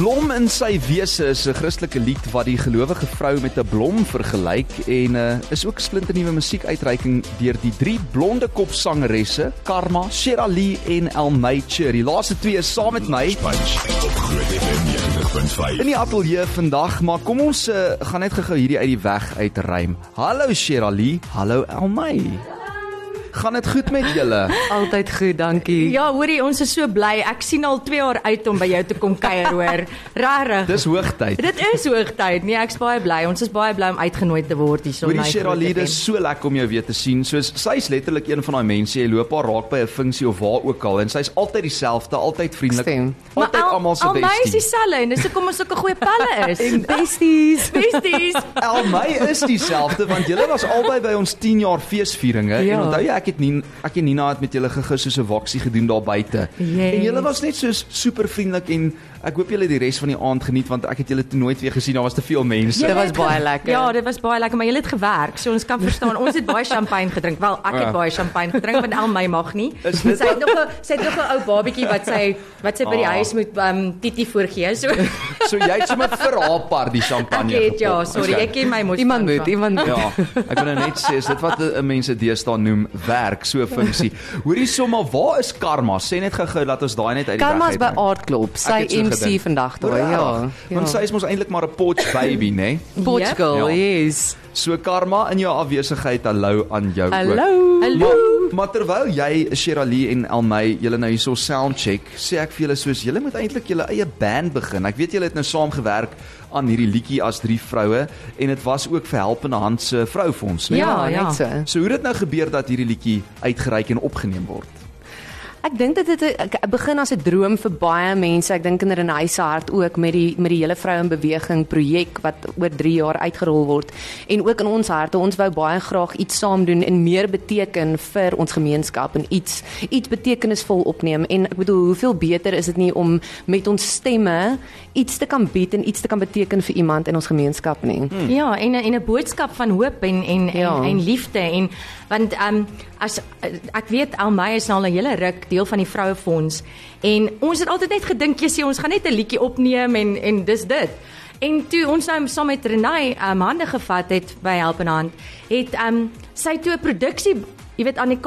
blom in sy wese is 'n Christelike lied wat die gelowige vrou met 'n blom vergelyk en uh, is ook splinternuwe musiekuitreiking deur die drie blonde kop sangeresse Karma, Shirley en Elmay Die laaste twee is saam met my in die ateljee vandag, maar kom ons uh, gaan net gou-gou hierdie uit die weg uitruim. Hallo Shirley, hallo Elmay. Gaan dit goed met julle? Altyd goed, dankie. Ja, hoorie, ons is so bly. Ek sien al 2 jaar uit om by jou te kom kuier, hoor. Regtig. Dis hoogtyd. Dit is hoogtyd. Nee, ek's baie bly. Ons is baie bly om uitgenooi te word hierso. Hoorie Shirley, dit is so lekker om jou weer te sien. Soos sy's letterlik een van daai mense, jy loop haar raak by 'n funksie of waar ook al en sy's altyd dieselfde, altyd vriendelik. Stem. Altyd almal se bestie. Al my is dieselfde en dis hoekom ons sulke goeie pelle is. En besties. besties. Elmy is dieselfde want julle was albei by ons 10 jaar feesvieringe Ja. en onthou jy ek het nie ek en Nina het met julle gegis soos 'n waksie gedoen daar buite. Yes. En julle was net so super vriendelik en ek hoop julle het die res van die aand geniet want ek het julle toe nooit weer gesien daar was te veel mense. Dit Julle was baie lekker. Ja, dit was baie lekker, maar jy het gewerk, so ons kan verstaan. Ons het baie champagne gedrink. Wel, ek het Ja. baie champagne gedrink, want al my mag nie. Sy het nog 'n sy het nog 'n ou babietjie wat sy wat sy by die Ah. huis moet um titi voorgee. So So jy het sommer vir haar part die champagne. ek het ja, gepop. sorry, Okay. jy ken my mos. Iemand moet, iemand moet. Ja, ek wil nou net sê is dit wat 'n mense deesdae noem werk, so funksie. Hoorie sommer, waar is Karma? Sê net gou-gou dat ons daai net uit die Karma's weg by uitruim. Aardklop. Sy so MC gedink. vandag O, daar, ja. regtig? Want sy is mos eintlik maar 'n potch baby, né? Portugal, Ja. yes. So Karma in jou afwesigheid, hallo aan jou ook. Hallo. Hallo. Maar, maar terwyl jy Shirley en Elmy julle nou hierso soundcheck, sê ek vir julle soos julle moet eintlik julle eie band begin. Ek weet julle het nou saam gewerk aan hierdie liedjie as drie vroue en dit was ook vir Helpende Hand se vroufonds, né? Ja, Ja, ja. net so. So hoe het dit nou gebeur dat hierdie liedjie uitgereik en opgeneem word? Ek dink dit het begin as 'n droom vir baie mense. Ek dink in Renay se hart ook met die met die hele vroue in beweging projek wat oor 3 jaar uitgerol word. En ook in ons harte, ons wou baie graag iets saam doen en meer beteken vir ons gemeenskap en iets iets betekenisvol opneem. En ek bedoel, hoeveel beter is dit nie om met ons stemme iets te kan bied en iets te kan beteken vir iemand in ons gemeenskap nie. Hmm. Ja, en en 'n boodskap van hoop en en Ja. en, en liefde en want ehm um, as ek weet Almy is nou al 'n hele ruk deel van die vrouefonds en ons het altyd net gedink jy sê ons gaan net 'n liedjie opneem en en dis dit. En toe ons nou saam met Renay um, hande gevat het by Help in Hand, het ehm um, sy toe 'n produksie Jy weet aan die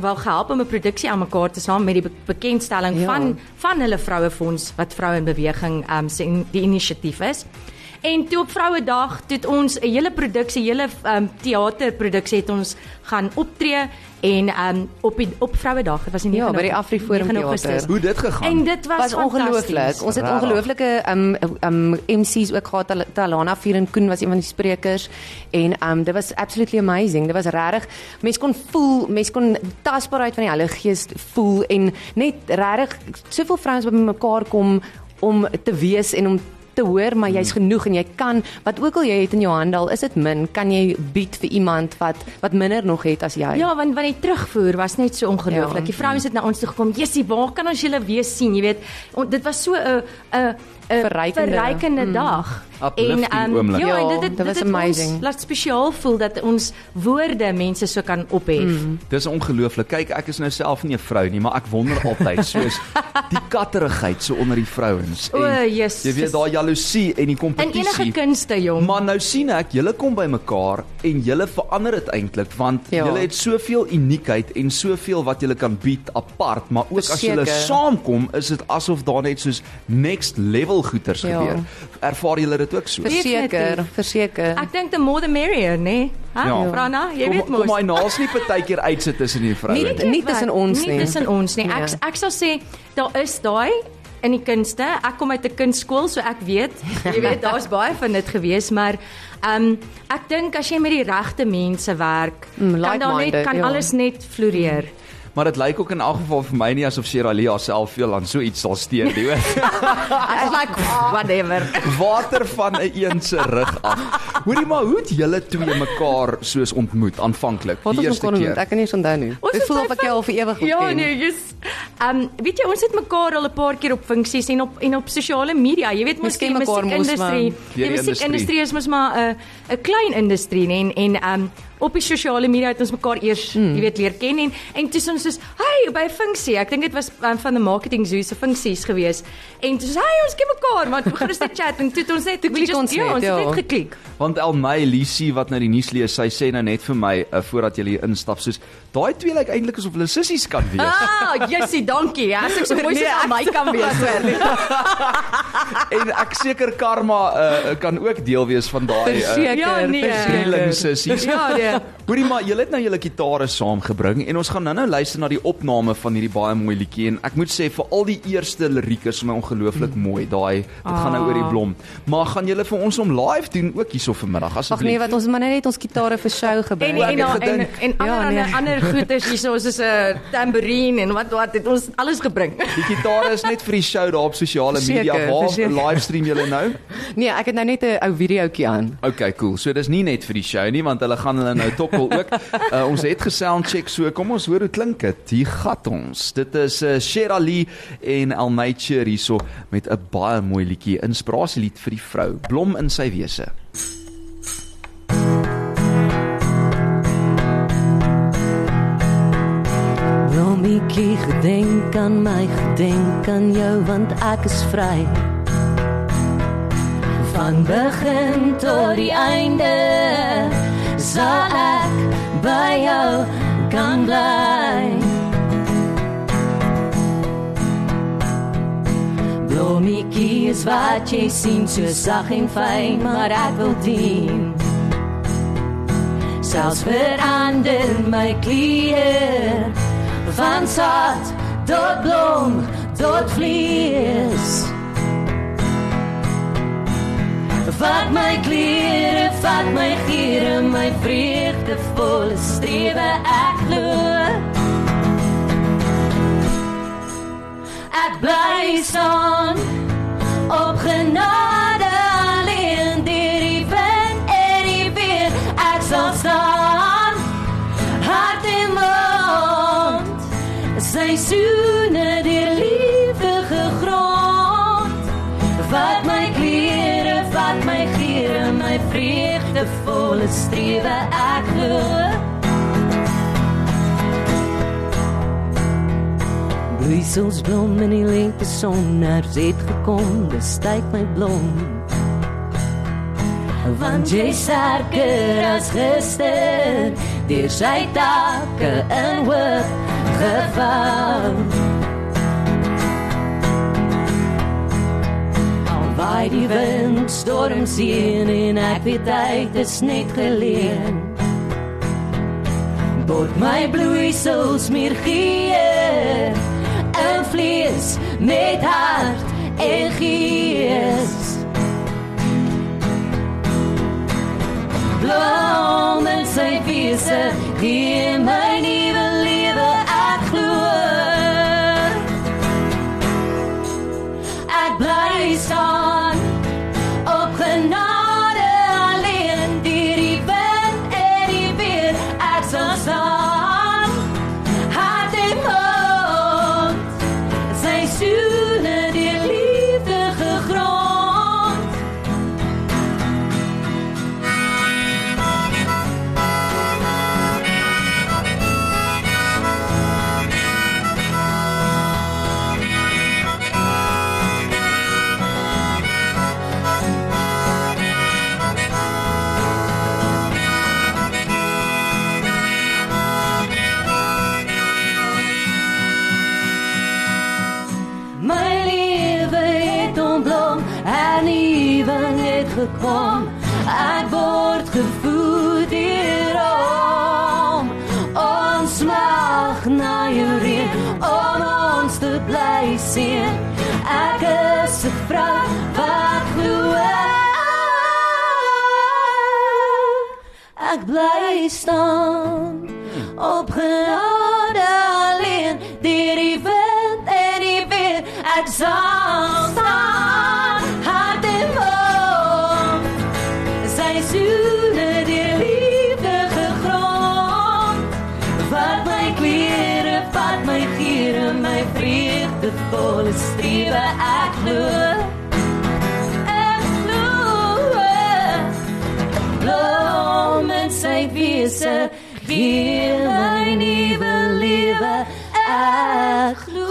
wel, gehelp om 'n produksie aan mekaar te saam met die be bekendstelling Ja. van van hulle vrouefonds wat vroue in beweging ehm um, se in- die inisiatief is. En toe op Vrouedag het ons 'n hele produksie, hele um, teaterproduksie het ons gaan optree en um, op die, op Vrouedag, dit was in Ja, 9 by die Afriforum 9 Theater. Augustus. Hoe dit gegaan? En dit was, was ongelooflik. Ons het ongelooflike um um MC's ook gehad. Tal- Talana Viren Koen was een van die sprekers en um dit was absolutely amazing. Dit was regtig mense kon voel, mense kon tasbaarheid van die Heilige Gees voel en net regtig soveel vrouens wat bymekaar kom om te wees en om te hoor maar jy's genoeg en jy kan wat ook al jy het in jou hande al is dit min kan jy bied vir iemand wat wat minder nog het as jy Ja, want want die terugvoer was net so ongelooflik. Ja. Die vrouens het na ons toe gekom. Jessie, waar kan ons julle weer sien? Jy weet, on, dit was so 'n 'n 'n Verrykende. verrykende dag. Uplifting ehm, oomblik. ja, Ja, en dit dit, dit dit was het amazing. ons laat spesiaal voel dat ons woorde mense so kan ophef. Mm. Dis ongelooflik. Kyk, ek is nou self nie 'n vrou nie, maar ek wonder altyd soos die katterigheid so onder die vrouens. O, Jesus. Jy weet daai jaloesie en die kompetisie. enige kunste, jong. Maar nou sien ek, julle kom by mekaar en julle verander dit eintlik want Ja. julle het soveel uniekheid en soveel wat julle kan bied apart, maar ook as julle Verseker. saamkom, is dit asof daar net soos next level goeters Ja. gebeur. Ervaar julle dit ook so? verseker verseker Ek dink the more the merrier, né? Nee? Ha? Ja. Frana, jy kom, weet mos. Kom hy naas nie partykeer uitsit tussen die vroue. Nie- nie. nie tussen ons nie. Nie tussen ons nie. Ek Nee. ek sal sê daar is daai in die kunste. Ek kom uit 'n kunstskool, so ek weet, jy weet daar's baie van dit gewees, maar ehm um, ek dink as jy met die regte mense werk, Mm, kan daar net kan ja. alles net floreer. Maar dit lyk ook in elk geval vir my nie asof Shirley haarself veel aan so iets sal steur nie. Ek like whatever. Water van 'n een se rug af. Hoorie maar, hoe het julle twee mekaar soos ontmoet aanvanklik Wat die eerste keer? ontmoet, ek kan nie eens onthou nie. Ons Dit is voel of ek jou al vir ewig moet Ja, ken. nee, yes. Ehm um, weet jy, ons het mekaar al 'n paar keer op funksies en op en op sosiale media. Jy weet mos die musiekindustrie. Die musiekindustrie is mos maar 'n 'n klein industrie nê en en ehm um, op die sosiale media het ons mekaar eers, mm. jy weet, leer ken en en toe ons soos, "Hey, by 'n funksie." Ek dink dit was um, van die marketing zoo se funksies gewees. En toe sê hy, "Ons ken mekaar, toe begin ons net chat en toe het ons net klik just, ons ja, net, ons ja. het net geklik. Want Elmay Lisie wat nou die nuus lees, sy sê nou net vir my uh, voordat jy hier instap soos daai twee lyk eintlik asof hulle sissies kan wees. Ah, Jessie, dankie. Ja, as ek so mooi Nee, soos aan my kan wees. en ek seker Karma uh, kan ook deel wees van daai uh, ja, nee. Sissies. Ja, nee. Hoorie maar, julle het nou julle gitare saamgebring en ons gaan nou-nou luister na die opname van hierdie baie mooi liedjie en ek moet sê vir al die eerste lirieke is my ongelooflik mooi. Daai dit gaan nou oor die blom. Maar gaan julle vir ons om live doen ook hierso vanmiddag Ag asseblief? nee, wat ons maar net ons gitare vir show En ek en het en, en, gedink. en ander Ja, nee. ander ander goeders hierso soos 'n tambourine en wat wat het ons alles gebring. Die gitare is net vir die show daar op sosiale media. Waar livestream julle nou? Nee, ek het nou net 'n ou videoetjie aan. Okay, cool. So dis nie net vir die show nie want hulle gaan hulle nou tokkel ook. Uh, ons het gesound check so. Kom ons hoor hoe klink dit. Hier gat ons. Dit is uh, Sherali en Alnature hierso met 'n baie mooi liedjie, inspirasielied vir die vrou, blom in sy wese. Blommetjie, gedenk aan my, gedenk aan jou want ek is vry. Van begin tot die einde sal ek by jou kan bly. Blommetjie is wat jy sien, so sag en fyn, maar ek wil dien. Selfs verander my kleur van saad tot blom tot vlees. Vat my klere, vat my giere, my vreugdevolle strewe ek glo. Ek bly staan op genade alleen deur die wind en die weer. Ek sal staan hart en mond. Seisoene deur vreugdevolle strewe ek glo. Bloeisels blom in die lente son, hers het gekom, dis tyd my blom. Want jy sterker as gister, deur sy takke in hoop gevou. Waai die wind, storm sien en ek weet tyd is net geleen. Bord my bloeisels meer gee in vlees met hart en gees. Blom in sy wese, gee my nuwe seisoene wese gee my nuwe lewe ek glo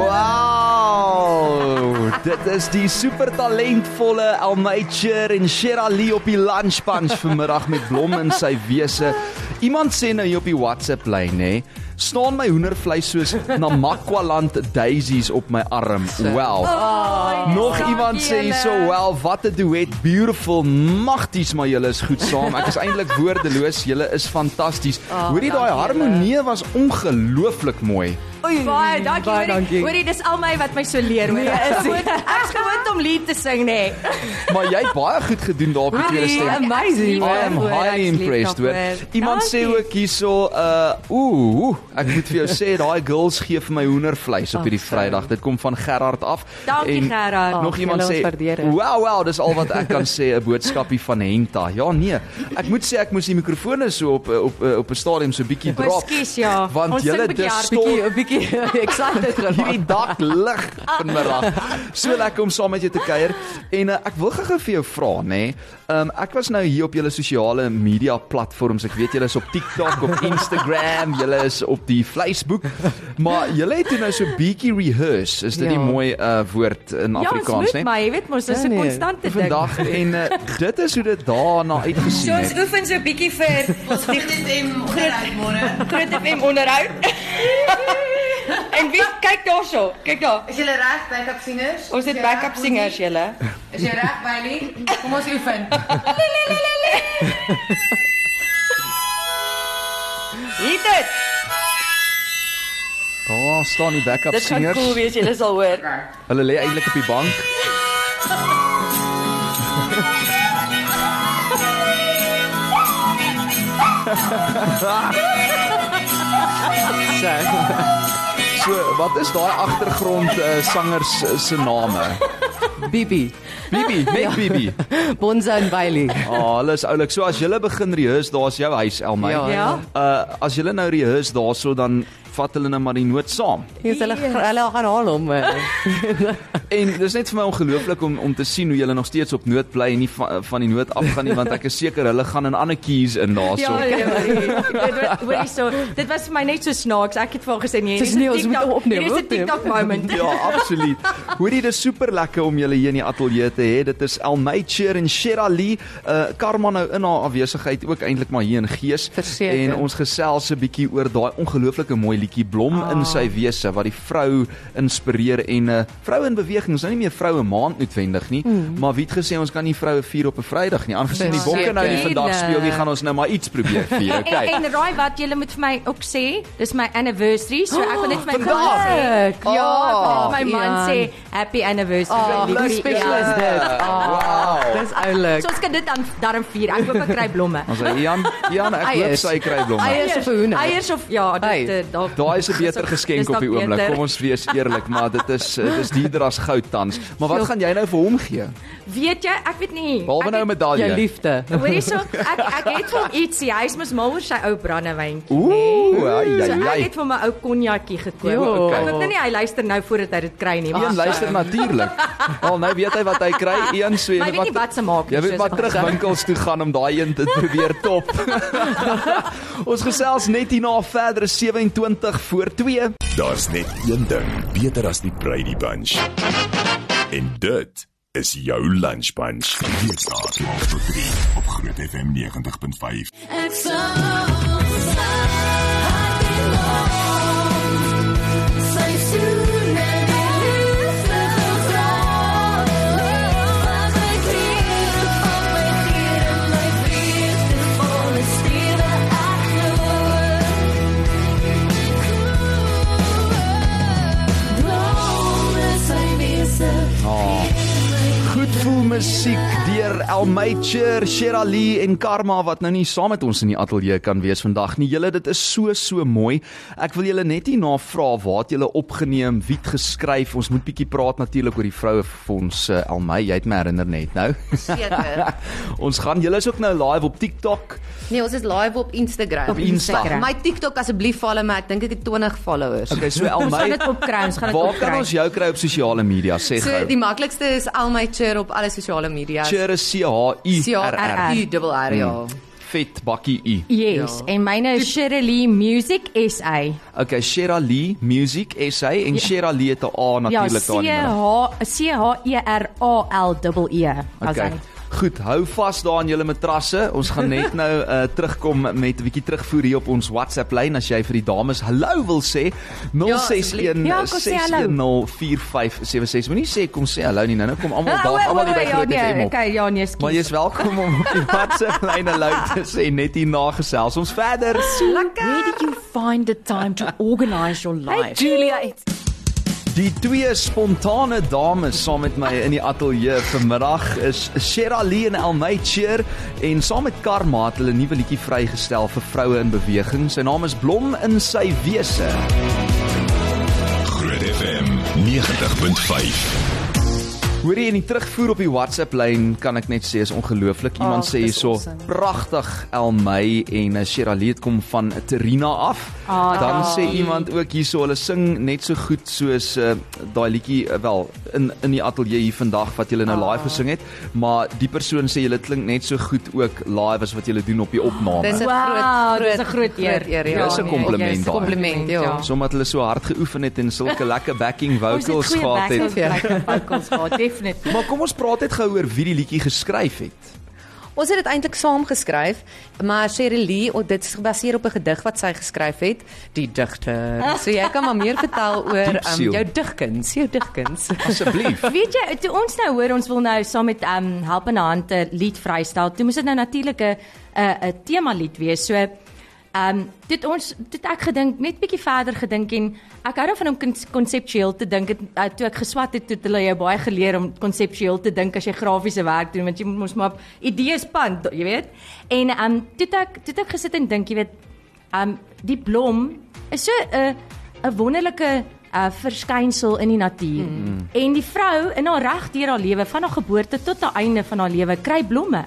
Wow! Dit is die super talentvolle Almaicher en Shirley op die lunch punch vanmiddag met blom in sy wese. Iemand sê nou hier op die WhatsApp lyn nê, staan my hoendervleis soos Namakwaland daisies op my arm. Wow. Oh, Nog iemand sê hierso, "Wel, wat 'n duet, beautiful, magties, maar julle is goed saam. Ek is eintlik woordeloos. Julle is fantasties. Hoorie daai harmonie was ongelooflik mooi. Baie dankie. Baie Hoorie, dankie. hoorie, dis al my wat my so leer hoor. Nee, is gewoond- ek is gewoond om lied te sing nê. Maar jy het baie goed gedoen daar op die tweede stem. amazing. I am highly impressed hoor. Iemand sê ook hierso uh ooh, oeh, ek moet vir jou sê daai girls gee vir my hoendervleis op hierdie Vrydag. Dit kom van Gerard af. Dankie, Gerard. Ag, Nog iemand julle sê. Wow, wow, dis al wat ek kan sê 'n boodskapie van Henta. Ja nee, ek moet sê ek moes die mikrofone so op op op 'n stadium so bietjie drop. skus, ja. Want julle dis stor- Bietjie 'n bietjie excited hierdie geraak. dak lig vanmiddag. So lekker om saam met jou te kuier. En uh, ek wil gou vir jou vra, nê. Nee, um, ek was nou hier op julle sosiale media platforms. Ek weet julle is op TikTok, op Instagram, julle is op die Facebook. Maar julle het nou so bietjie rehearse. Is dit Ja. die mooi uh, woord in Ja, Afrikaans, moet nê? maar jy weet mos dis Ja, 'n nee. konstante ding. Vandag en uh, dit is hoe dit daarna uitgesien So ons het. oefen so 'n bietjie vir ons Groot FM onderhoud môre. Groot FM onderhoud. en wie kyk daarso? Kyk daar. Is julle reg backup singers? Ons het backup singers julle. Is jy reg, Bailey? Kom ons oefen. Hier dit. Daar staan die backup Dit gaan singers. cool wees, julle sal hoor. Hulle lê eintlik op die bank. So, So, wat is daai agtergrond uh, sangers uh, se name? Bibi, Bibi, net Bibi. Bonza en Bailey. Ah, oh, hulle is oulik. So as julle begin rehearse, daar's jou huis, Elmy. Ja. Ja. Uh as julle nou rehearse daarso dan vat hulle nou maar die noot saam. Sê hulle hulle gaan haal hom. eh. En dis net vir my ongelooflik om om te sien hoe julle nog steeds op noot bly en nie van, van die noot afgaan nie want ek is seker hulle gaan in ander keys in daarso. Ja, ja, ja. Dit was hoorie so. Dit was vir my net so snaaks. Ek het vir haar gesê nee, Dis nie, ons moet opneem, hierdie is 'n. TikTok moment. Ja, absoluut. Hoorie, dit is super lekker om julle hier in die ateljee te hê. Dit is Elmature en Shirley, uh Karma nou in haar afwesigheid ook eintlik maar hier in gees. Verseker. En ons gesels 'n bietjie oor daai ongelooflike mooi liedjie Blom Ah. in sy wese wat die vrou inspireer en 'n uh, vrou in beweging. Ons nou nie meer vroue maand noodwendig nie, mm. maar wie het gesê ons kan nie vroue vier op 'n Vrydag nie. Aangesien die bokke nou nie vandag speel nie, gaan ons nou maar iets probeer vier, En, okay? en raai wat julle moet vir my ook sê? Dis my anniversary, so ek wil net vir my man sê. Leuk. Ja, Oh, my man Ian. sê happy anniversary. Oh, hoe special Ja. is dit? Wow. Dis oulik. So ons kan dit dan daarom vier. Ek hoop ek kry blomme. Ons Jan, Jan, ek hoop sy kry blomme. Eiers of 'n hoender? Eiers of ja, dit eh, dalk. Daai is 'n dis beter geskenk dis op die oomblik. Kom ons wees eerlik, maar dit is dit is duurder as goud tans. Maar wat gaan jy nou vir hom gee? Weet jy, ek weet nie. Behalwe Ek nou 'n medalje. Jou liefde. Hoorie so, ek ek het vir hom ietsie. Hy is mos mal oor sy ou brandewyntjie. Ooh, ai So ai ek ai. het vir my ou konjakkie gekoop. Jo. Ek hoop nou nie hy luister nou voordat hy dit kry nie. Een luister natuurlik. Al nou weet hy wat hy kry. Een so weet nie wat se maak Jy weet soos maar wat terug winkels toe gaan om daai een te probeer top. Ons gesels net hierna verder 27 voor 2. Daar's net een ding beter as die Brady Bunch. En dit is jou lunch bunch. Dit staat 12 tot 3 op Groot FM 90.5. Ek sal hart voel deur Elmature, Shirley en Karma wat nou nie saam met ons in die ateljee kan wees vandag nie. Julle, dit is so so mooi. Ek wil julle net hierna vra waar het julle opgeneem, wie het geskryf? Ons moet bietjie praat natuurlik oor die vroue fonds Elmay, jy het my herinner net nou. Seker. ons gaan julle is ook nou live op TikTok. Nee, ons is live op Instagram. Op Insta. My TikTok asseblief follow my. Ek dink ek het 20 followers. Okay, so Ons gaan Elmay, dit opkry, ons gaan dit waar opkry. kan ons jou kry op sosiale media? Sê So gou. die maklikste is Almy Chur op alle sosiale media. Cheer is C H U C R R. U double R ja. Vet bakkie U. Yes, Ja. en myne is Shirley Music SA. Okay, Shera Lee Music SA en Shera Lee het 'n A Ja, natuurlik C daar in die middel. H C H E R A L E E. Okay. Goed, hou vas daar aan julle matrasse. Ons gaan net nou uh, terugkom met 'n bietjie terugvoer hier op ons WhatsApp lyn as jy vir die dames hallo wil sê. 061 Ja, kom sê hallo. 6104576. Moenie sê kom sê hallo nie nou. Nou kom almal daar almal hier by Groot ja, FM nee, op. Okay, ja, nee, Maar skus. jy's welkom om op die WhatsApp lyn hallo te sê net hier na gesels. Ons verder. Where did you find the time to organize your life? Julia, it's Die twee spontane dames saam met my in die ateljee vanmiddag is Shera Lee en Elmay Cheer en saam met Karma het hulle 'n nuwe liedjie vrygestel vir vroue in beweging. Sy naam is Blom in sy wese. Groot FM 90.5. Hoor jy in die terugvoer op die WhatsApp lyn kan ek net sê is ongelooflik. Iemand Ag, sê dis hierso awesome. pragtig Elmay en eh, Shera Lee het kom van Terina af. Ah, Dan dankie. sê iemand ook hierso hulle sing net so goed soos uh, daai liedjie uh, wel in in die ateljee hier vandag wat julle nou live gesing het, maar die persoon sê julle klink net so goed ook live as wat julle doen op die opname. dis 'n Wow, groot dis 'n groot eer. eer. Ja, dis 'n nee, compliment yes, daai. Compliment, ja. Sommat hulle so hard geoefen het en sulke lekker backing vocals gehad het. lekker vocals gehad, definitief. Maar kom ons praat net gou oor wie die liedjie geskryf het. Ons het dit eintlik saam geskryf, maar Cheryl Lee, oh, dit is gebaseer op 'n gedig wat sy geskryf het, die digter. So jy kan maar meer vertel oor um, jou digkuns, jou digkuns. Asseblief. Weet jy, toe ons nou hoor ons wil nou saam met um Help in Hand 'n lied vrystel, toe moes dit nou natuurlik 'n 'n tema lied wees. So um dit ons dit ek gedink net bietjie verder gedink en ek hou daarvan om kons- konseptueel te dink. Het, uh, toe ek geswat het, het hulle jou baie geleer om konseptueel te dink as jy grafiese werk doen want jy moet mos maar idees span, jy weet. En um toe ek toe ek gesit en dink, jy weet, um die blom is so 'n 'n wonderlike uh verskynsel in die natuur. Mm. En die vrou in haar reg deur haar lewe van haar geboorte tot aan einde van haar lewe kry blomme.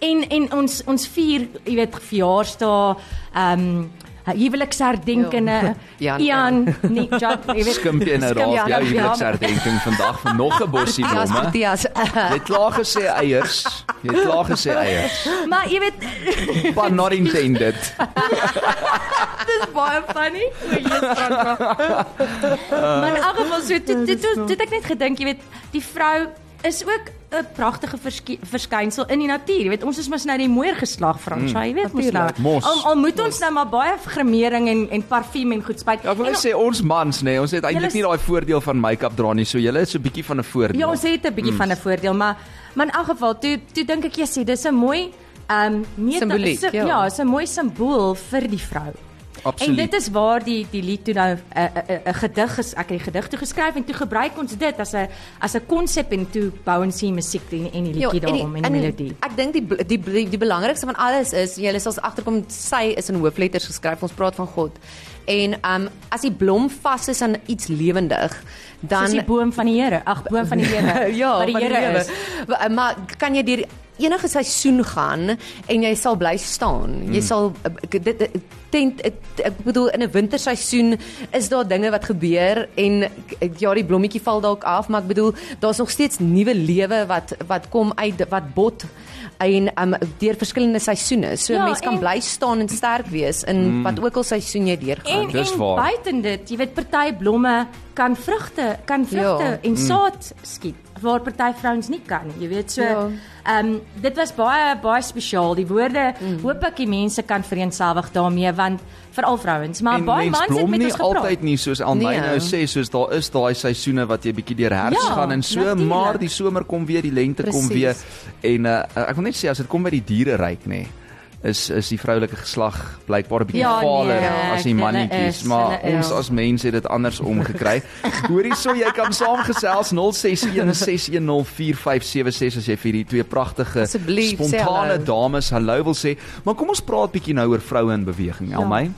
En en ons ons vier, jy weet, verjaarsdae, ehm um, huweliksherdenkings, Ja. Ian, Ian nee, John, jy weet. Skimpie nou op jou ja. huweliksherdenking vandag vir nog 'n bossie Ja, blomme. Jy het klaar gesê eiers. Jy het klaar gesê eiers. Maar jy weet, But not intended. dit is baie funny. Sandra. Maar in elk geval so dit dit dit ek net gedink, jy weet, die vrou is ook 'n pragtige versky- verskynsel in die natuur. Jy weet, ons is mos nou die mooier geslag Fransja, jy weet mos nou. Mos. Al, al moet ons nou maar baie gremering en en parfuum en goed spuit. Ja, ek wil sê ons mans nê, nee, ons het eintlik nie daai voordeel van make-up dra nie. So julle is so 'n bietjie van 'n voordeel. Ja, ons het 'n bietjie mm. van 'n voordeel, maar maar in elk geval, toe toe dink ek jy sê dis 'n mooi ehm um, Simboliek, si, ja. ja, is 'n mooi simbool vir die vrou. Absoluut. En dit is waar die die lied toe nou 'n 'n 'n gedig is. Ek het die gedig toe geskryf en toe gebruik ons dit as 'n as 'n konsep en toe bou ons die musiek en, en die liedjie daarom en die melodie. Ek dink die, die die die belangrikste van alles is jy sal agterkom sy is in hoofletters geskryf. Ons praat van God. En um as die blom vas is aan iets lewendig, dan Soos die boom van die Here. Ag, boom van die Here. ja, wat die Here lewe. is. Wa- Maar kan jy deur enige seisoen gaan en jy sal bly staan. Jy sal ek- dit tent ek, ek bedoel in 'n winterseisoen is daar dinge wat gebeur en ja die blommetjie val dalk af, maar ek bedoel daar's nog steeds nuwe lewe wat wat kom uit wat bot en um, deur verskillende seisoene. So Ja, mense kan bly staan en sterk wees in mm. wat ook al seisoen jy deurgaan. En dis en waar. buiten dit, jy weet party blomme kan vrugte, kan vrugte Ja. en saad skiet waar party vrouens nie kan, jy weet so. Ja. Ehm dit was baie baie spesiaal. Die woorde Mm. hoop ek die mense kan vereenselwig daarmee want veral vrouens, maar en baie mens mans het met nie ons gepraat. altyd nie soos Almay Nee. nou sê soos daar is daai seisoene wat jy bietjie deur herfs Ja, gaan en so natuurlijk. maar die somer kom weer die lente kom Presies. weer en uh, ek wil net sê as dit kom by die diere ryk nê is is die vroulike geslag blykbaar 'n bietjie Ja, valer nee, as die mannetjies is, maar ons is. as mense het dit andersom gekry. Hoorie so jy kan saamgesels 0616104576 as jy vir die twee pragtige spontane dames hallo wil sê. Maar kom ons praat bietjie nou oor vroue in beweging, Almay.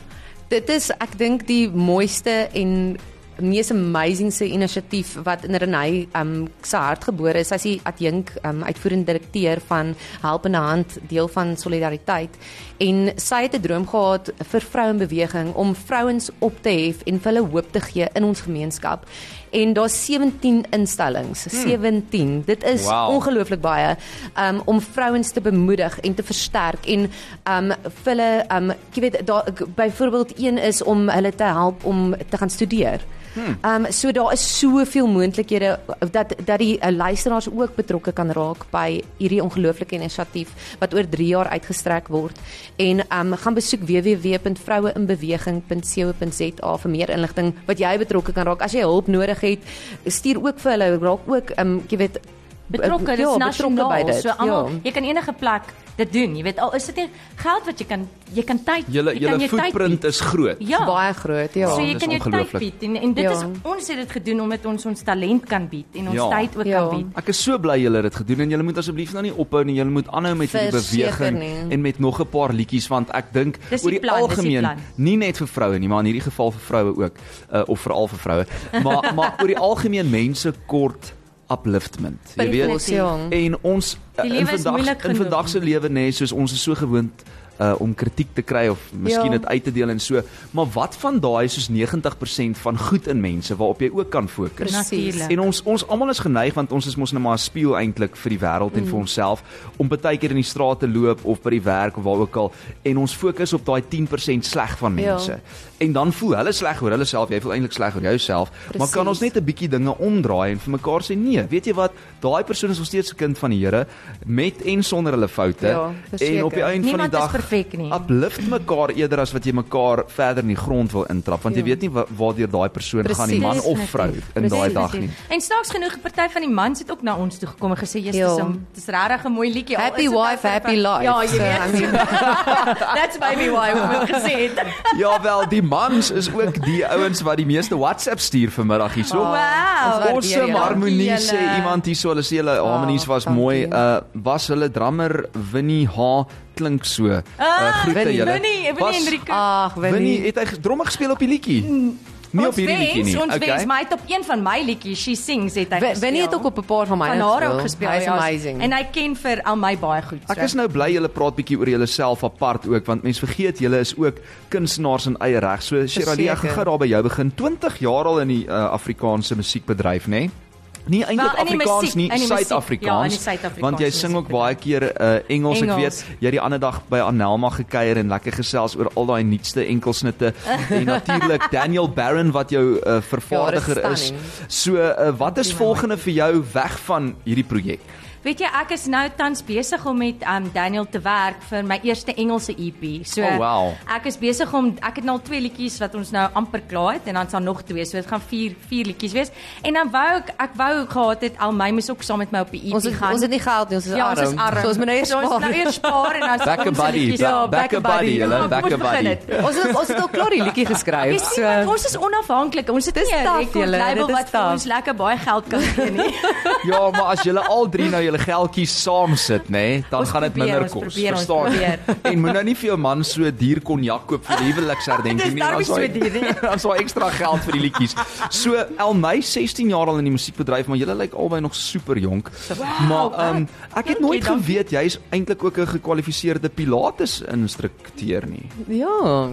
Dit is ek dink die mooiste en mees amazingste inisiatief wat in Renay um se hart gebore is. Sy is die adjunk um uitvoerende direkteur van Help in 'n Hand, deel van Solidariteit. En sy het 'n droom gehad vir vrouenbeweging om vrouens op te hef en vir hulle hoop te gee in ons gemeenskap. En daar's 17 instellings, 17. Dit is Wow. ongelooflik baie um, om vrouens te bemoedig en te versterk en um vir hulle um jy weet daar byvoorbeeld een is om hulle te help om te gaan studeer. Hmm. Um so daar is soveel moontlikhede dat dat die uh, luisteraars ook betrokke kan raak by hierdie ongelooflike inisiatief wat oor 3 jaar uitgestrek word. En um gaan besoek www.vroueinbeweging.co.za vir meer inligting wat jy betrokke kan raak. As jy hulp nodig het, stuur ook vir hulle raak ook um jy weet betrokke, dis ja, nasionaal. by dit. So almal, ja. jy kan enige plek dit doen. Jy weet al is dit nie geld wat jy kan jy kan tyd Julle jy kan jou footprint is groot. Ja. baie groot, ja. So jy kan jou tyd bied en en dit Ja. is ons het dit gedoen omdat ons ons talent kan bied en ons Ja. tyd ook Ja. kan bied. Ek is so bly julle het dit gedoen en julle moet asseblief nou nie ophou nie. Julle moet aanhou met hierdie beweging nie. en met nog 'n paar liedjies want ek dink oor die die plan, die algemeen plan. nie net vir vroue nie, maar in hierdie geval vir vroue ook uh, of veral vir vroue. Maar maar oor die algemeen mense kort upliftment. Jy weet. Ja. en ons Die in vandag in vandag se lewe nê, nee, soos ons is so gewoond uh om kritiek te kry of miskien Ja. dit uit te deel en so. Maar wat van daai soos 90% van goed in mense waarop jy ook kan fokus? En ons ons almal is geneig want ons is mos nou maar 'n spieël eintlik vir die wêreld en vir onsself om baie keer in die straat te loop of by die werk of waar ook al en ons fokus op daai 10% sleg van Ja. mense. En dan voel hulle sleg oor hulle self, jy voel eintlik sleg oor jouself, maar kan ons net 'n bietjie dinge omdraai en vir mekaar sê nee, weet jy wat, daai persoon is nog steeds 'n kind van die Here met en sonder hulle foute Ja, en verseker. op die einde van die Niemand dag perfek nie. uplift mekaar eerder as wat jy mekaar verder in die grond wil intrap want jy Ja. weet nie wa- waardeur daai persoon gaan nie man Precies. of vrou in daai dag nie. En snaaks genoeg 'n party van die mans het ook na ons toe gekom en gesê jy's Ja. dis 'n dis regtig 'n mooi liedjie. Happy nou wife, happy life. Ja, jy So, weet. I mean- That's maybe why we gesê het. Ja wel, die mans is ook die ouens wat die meeste WhatsApp stuur vanmiddag hierso. Wow. Awesome Dankie harmonie sê iemand hierso. Hulle sê hulle harmonies was mooi. Uh was hulle drummer Winnie H klink so. Uh, groete Winnie. julle. Winnie, Winnie Hendrik. Ag, Winnie, Winnie. het hy dromme gespeel op die liedjie? Nie op Ons hierdie liedjie nie. Ons Okay. wens, hy het op een van my liedjies, She Sings, het hy gespeel. Winnie het ook op 'n paar van myne van haar gespeel. ook gespeel. Hy is ja. amazing. En hy ken vir al my baie goed. Ek is nou bly julle praat bietjie oor julleself apart ook want mense vergeet julle is ook kunstenaars in eie reg. So Shirley, ek gaan daar by jou begin. 20 jaar al in die uh, Afrikaanse musiekbedryf, nê? Nee? Nie eintlik Wel, in die Afrikaans nie. Ja, Suid-Afrikaans. die Suid-Afrikaanse want jy sing ook baie keer uh, Engels. Ek Engels. weet jy het die ander dag by Anelma gekuier en lekker gesels oor al daai nuutste enkelsnitte en natuurlik Daniel Barron wat jou uh, vervaardiger Ja, is. So uh, wat is volgende vir jou weg van hierdie projek? Weet jy, ek is nou tans besig om met um Daniel te werk vir my eerste Engelse EP. So Oh, wow. ek is besig om ek het nou al twee liedjies wat ons nou amper klaar het en dan is daar nog twee. So dit gaan vier vier liedjies wees. En dan wou ek ek wou gehad het al my moes ook saam met my op die EP Ons het, gaan. ons het nie geld nie, ons is ja, arm. ons is arm. So ons moet nou eers so ons spaar. nou eers spaar en dan Back a ons se buddy, ja, back a buddy, julle, Ja, back a buddy. Ons het ons het al klaar die liedjie Jy geskryf. sien, want So ons is onafhanklik. Ons het nie 'n record label wat vir ons lekker baie geld kan gee nie. Ja, maar as julle al drie nou julle geldjies saam sit, nê, nee, dan Ons gaan dit minder kos. probeer, Verstaan? probeer. En moet nou nie vir jou man so duur konjak koop vir die huweliksherdenking nie. dan sal so hy-? Dan sal hy ekstra geld vir die liedjies. So Elmy 16 jaar al in die musiekbedryf, maar julle lyk albei nog super jonk. Maar ehm um, ek het nooit dankie. geweet jy's eintlik ook 'n gekwalifiseerde pilates instrukteur nie. ja,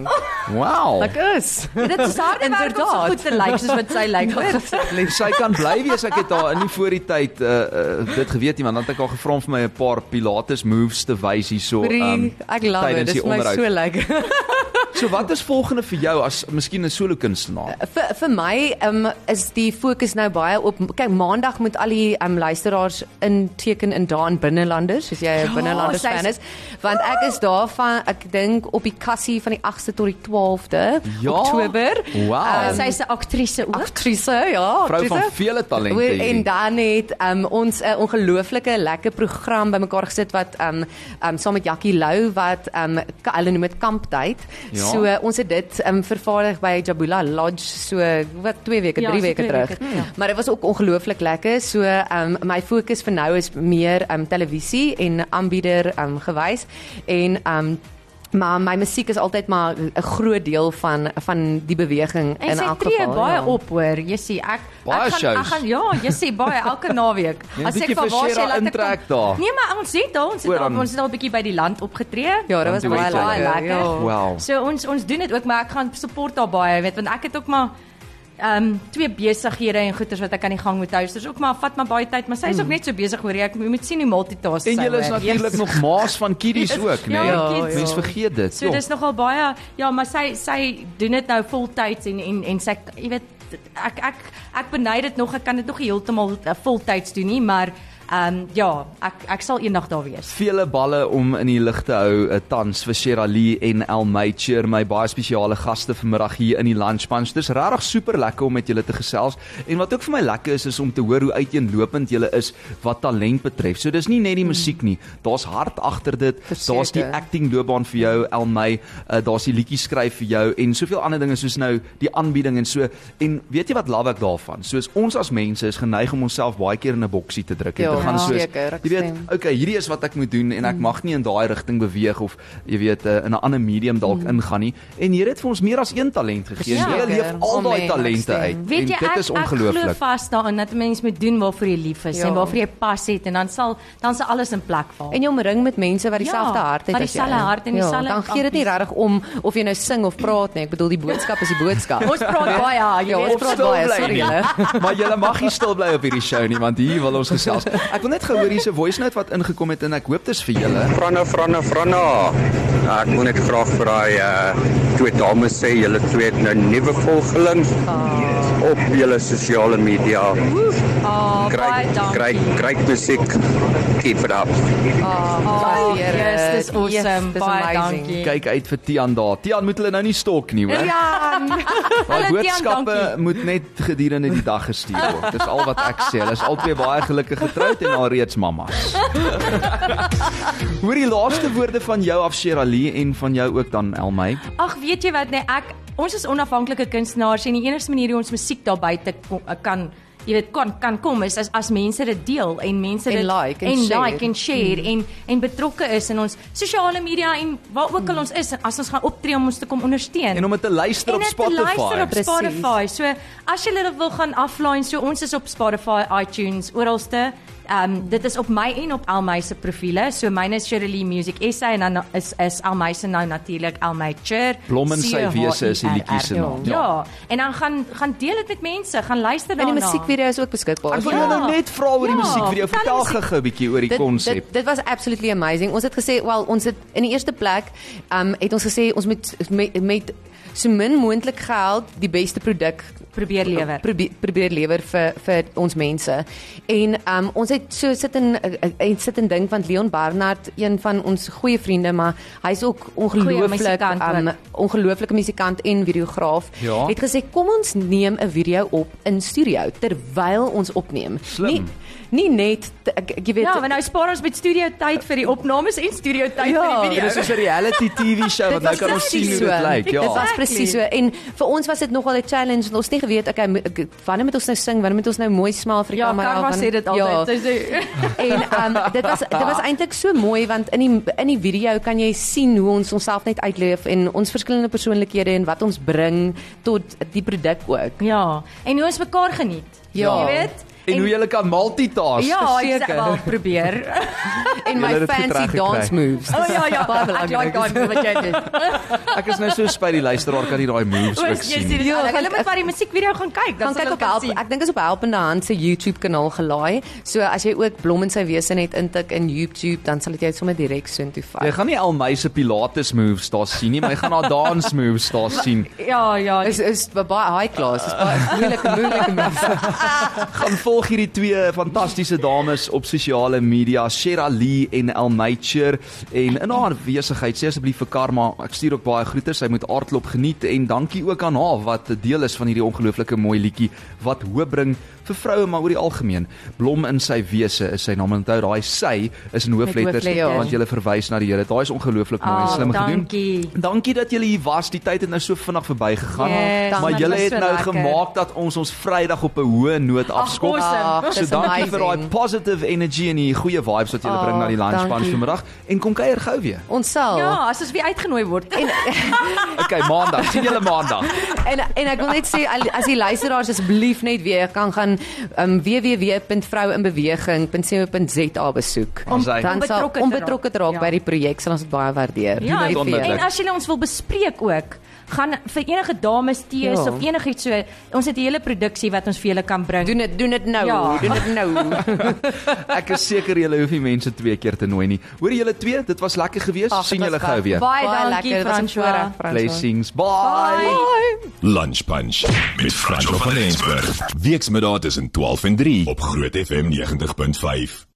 Wow. ek is. Dit is harde werk om so Inderdaad. goed te lyk soos wat sy lyk. sy kan bly wees ek het haar in die voor die tyd uh, uh, dit geweet nie want dan het ek haar gevra om vir my 'n paar pilates moves te wys hierso um, ek love dit. die vir my so lekker. So wat is volgende vir jou as miskien 'n solo kunstenaar? vir vir my um, is die fokus nou baie op kyk maandag moet al die um, luisteraars inteken in daan binnelanders as jy 'n Ja, binnelanders fan is want ek is daarvan ek dink op die kassie van die 8ste tot die 12de Ja? Oktober Wow. Uh, Sy's 'n aktrise ook. aktrise ja Vrou van aktrise. vele talente Oor-. En dan het um, ons 'n ongelooflike lekker program bymekaar gesit wat um, um, saam met Jackie Lou wat um, hulle noem dit kamptyd. Ja. So uh, ons het dit um, vervaardig by Jabula Lodge so wat 2 weke, Ja, 3 so weke terug. weke, ja. Maar dit was ook ongelooflik lekker. So um, my fokus vir nou is meer um, televisie en aanbieder um, gewys en um, Maar my musiek is altyd maar 'n groot deel van van die beweging En in elk tree geval. baie ja. op hoor. Jy sien ek Baie ek gaan shows. ek gaan ja, jy sien baie elke naweek. As ek van waar sy laat ek intrek kom- daar. Nee, maar ons het al ons het dan- ons het al 'n bietjie by die land opgetree. Ja, dit was baie baie lekker. Ja. Wow. So ons ons doen dit ook, maar ek gaan support daar baie, weet want ek het ook maar ehm um, twee besighede en goeders wat ek aan die gang moet hou. So ook maar vat maar baie tyd, maar sy is ook net so besig hoor jy. Ek jy moet sien hoe multitask sy En julle is natuurlik nog maas van kiddies Yes. ook, né? Ja, Ja, kids. Mens vergeet dit. So dis nogal baie ja, maar sy sy doen dit nou voltyds en en en sy jy weet ek ek ek benei dit nog, ek kan dit nog heeltemal uh, voltyds doen nie, maar ehm um, ja, ek ek sal eendag daar wees. vele balle om in die lig te hou uh, tans vir Shirley en Elmaicher my baie spesiale gaste vanmiddag hier in die Lunch Punch. Dis regtig super lekker om met julle te gesels en wat ook vir my lekker is is om te hoor hoe uiteenlopend julle is wat talent betref. So dis nie net die musiek nie. Daar's hart agter dit. Daar's die acting loopbaan vir jou Elmay, uh, daar's die liedjies skryf vir jou en soveel ander dinge soos nou die aanbieding en so. En weet jy wat love ek daarvan? Soos ons as mense is geneig om onsself baie keer in 'n boksie te druk en Ja, te gaan ja. soos Seker, ek jy weet, okay, hierdie is wat ek moet doen en ek mag nie in daai rigting beweeg of jy weet uh, in 'n ander medium dalk ingaan nie. En Here het vir ons meer as een talent gegee. Ja. en jy leef al daai talente uit. Weet en jy dit ek is ek glo ongelooflik. vas daarin dat 'n mens moet doen waarvoor jy lief is Ja. en waarvoor jy pas het en dan sal dan sal alles in plek val. En jy omring met mense wat dieselfde Ja, hart het wat as jy. dieselfde hart en Ja, dieselfde Dan gee dit nie regtig om of jy nou sing of praat nie. Ek bedoel die boodskap is die boodskap. Ons praat baie, jy Ja, ons praat baie, sorry maar julle mag nie stil bly op hierdie show nie want hier wil ons gesels. Ek wil net gehoor hier's 'n voice note wat ingekom het en ek hoop dit is vir julle. Franna, Franna, Franna. Ja, ek wil net graag vir daai uh twee dames sê julle twee het nou nuwe volgeling op julle sosiale media. Oh, baie dankie. great, great musiek. Keep it up. Oh, yes, dis awesome. Yes, dis baie amazing. dankie. Kyk uit vir Tian daar. Tian moet hulle nou nie stalk nie, hoor. Ja. Tian, boodskappe dankie. moet net gedurende die dag gestuur word. Dis al wat ek sê. Hulle is albei baie gelukkig getroud en alreeds mammas. Hoor die laaste woorde van jou af Shirley en van jou ook dan Elmay. Ag, weet jy wat nee, ek ons is onafhanklike kunstenaars en die enigste manier hoe ons musiek daar buite ko- kan jy weet kan kan kom is as as mense dit deel en mense En dit like en en share. like en share en en betrokke is in ons sosiale media en waar ook al ons is as ons gaan optree om ons te kom ondersteun. En om dit te luister op En dit te luister Spotify. op Presies. Spotify. So as jy dit wil gaan aflaai, so ons is op Spotify, iTunes, oralste. Ehm um, dit is op my en op Almay se profile. So myne is Shirley Music SA en dan is is Almay se nou natuurlik Almay Chur. Blom in sy wese is die liedjie se naam. Ja. ja. En dan gaan gaan deel dit met mense, gaan luister En die daarna. musiekvideo is ook beskikbaar. Ek wil Ja. nou net vra oor die Ja, musiekvideo. vertel Vertel die musiek- gou 'n bietjie oor die dit, konsep. dit dit was absolutely amazing. Ons het gesê, wel, ons het in die eerste plek, ehm um, het ons gesê ons moet met, met so min moontlik geld die beste produk probeer lewer. probeer, probeer lewer vir vir ons mense. En um, ons het so sit in uh, en sit en dink want Leon Barnard, een van ons goeie vriende, maar hy's ook ongelooflik ehm ook. ongelooflike musikant en videograaf. Ja. Het gesê kom ons neem 'n video op in studio terwyl ons opneem. Slim. Nie nie net ek, ek, jy weet Ja, want nou spaar ons met studio tyd vir die opnames en studio tyd Ja, vir die Dit video. is soos 'n reality TV show wat nou kan ons sien hoe dit lyk. Dit Ja. was Exactly. presies so en vir ons was dit nogal 'n challenge want ons het nie geweet okay wanneer moet ons nou sing wanneer moet ons nou mooi smaal vir die Ja, kamera Karma wanneer- sê dit altyd. Sy sê En um, dit was dit was eintlik so mooi want in die in die video kan jy sien hoe ons onsself net uitleef en ons verskillende persoonlikhede en wat ons bring tot die produk ook. Ja, en hoe ons mekaar geniet. Ja. Jy weet? En hoe jy kan multitask. Ja, ek sê wel probeer. En my fancy dance moves. O ja ja, baie ek like belangrik. daai wat jy doen. Ek is nou so spyt die luisteraar kan nie daai moves ook jy sien. dit. Ja, Hulle moet maar die musiekvideo gaan kyk. Dan sal kyk hulle op kan help. Ek dink is op Helpende Hand se YouTube kanaal gelaai. So as jy ook Blom en sy wese net intik in YouTube, dan sal dit jou sommer direk soontoe Jy vat. gaan nie al my se pilates moves daar sien nie, maar jy gaan haar dance moves daar sien. Ja, ja. Is is baie high class. Is baie moeilike moeilike mense. Gaan volg hierdie twee fantastiese dames op sosiale media, Shera Lee en Elmacher en in haar besigheid sê asseblief vir Karma, ek stuur ook baie groete, sy moet aardklop geniet. En dankie ook aan haar wat deel is van hierdie ongelooflike mooi liedjie wat hoop bring vir vroue maar oor die algemeen. Blom in sy wese is sy naam en onthou daai sy is in hoofletters hoofletters. want jy verwys na die Here. Daai is ongelooflik mooi en Ah, slim gedoen. dankie. Dankie dat julle hier was. Die tyd het nou so vinnig verbygegaan. Yes, maar julle het so nou lekker. gemaak dat ons ons Vrydag op 'n hoë noot afskop. awesome. So Dis dankie vir daai amazing. positive energy en die goeie vibes wat julle Oh, bring na die lunch bunch dankie. vanmiddag en kom kuier gou weer. Ons sal. Ja, as ons weer uitgenooi word. En Okay, maandag. sien julle maandag. En en ek wil net sê as die luisteraars asseblief net weer kan gaan um, www.vroueinbeweging.co.za besoek. Om- dan sal Onbetrokke te raak raak. by die projek sal ons dit baie waardeer. ja, en as jy ons wil bespreek ook, gaan vir enige dames tees Ja. of enigiets so, ons het 'n hele produksie wat ons vir julle kan bring. Doen dit doen dit nou, Ja. doen dit nou. Ek is seker julle hoef nie mense twee keer te nooi nie. Hoor julle twee, dit was lekker geweest. Ag, sien julle gou weer. Baie Baie dankie, lekker, dit was 'n François. voorreg. Blessings. Bye. Lunch Punch met Franco van Rensburg. Weksmiddag tussen 12 en 3 op Groot FM 90.5.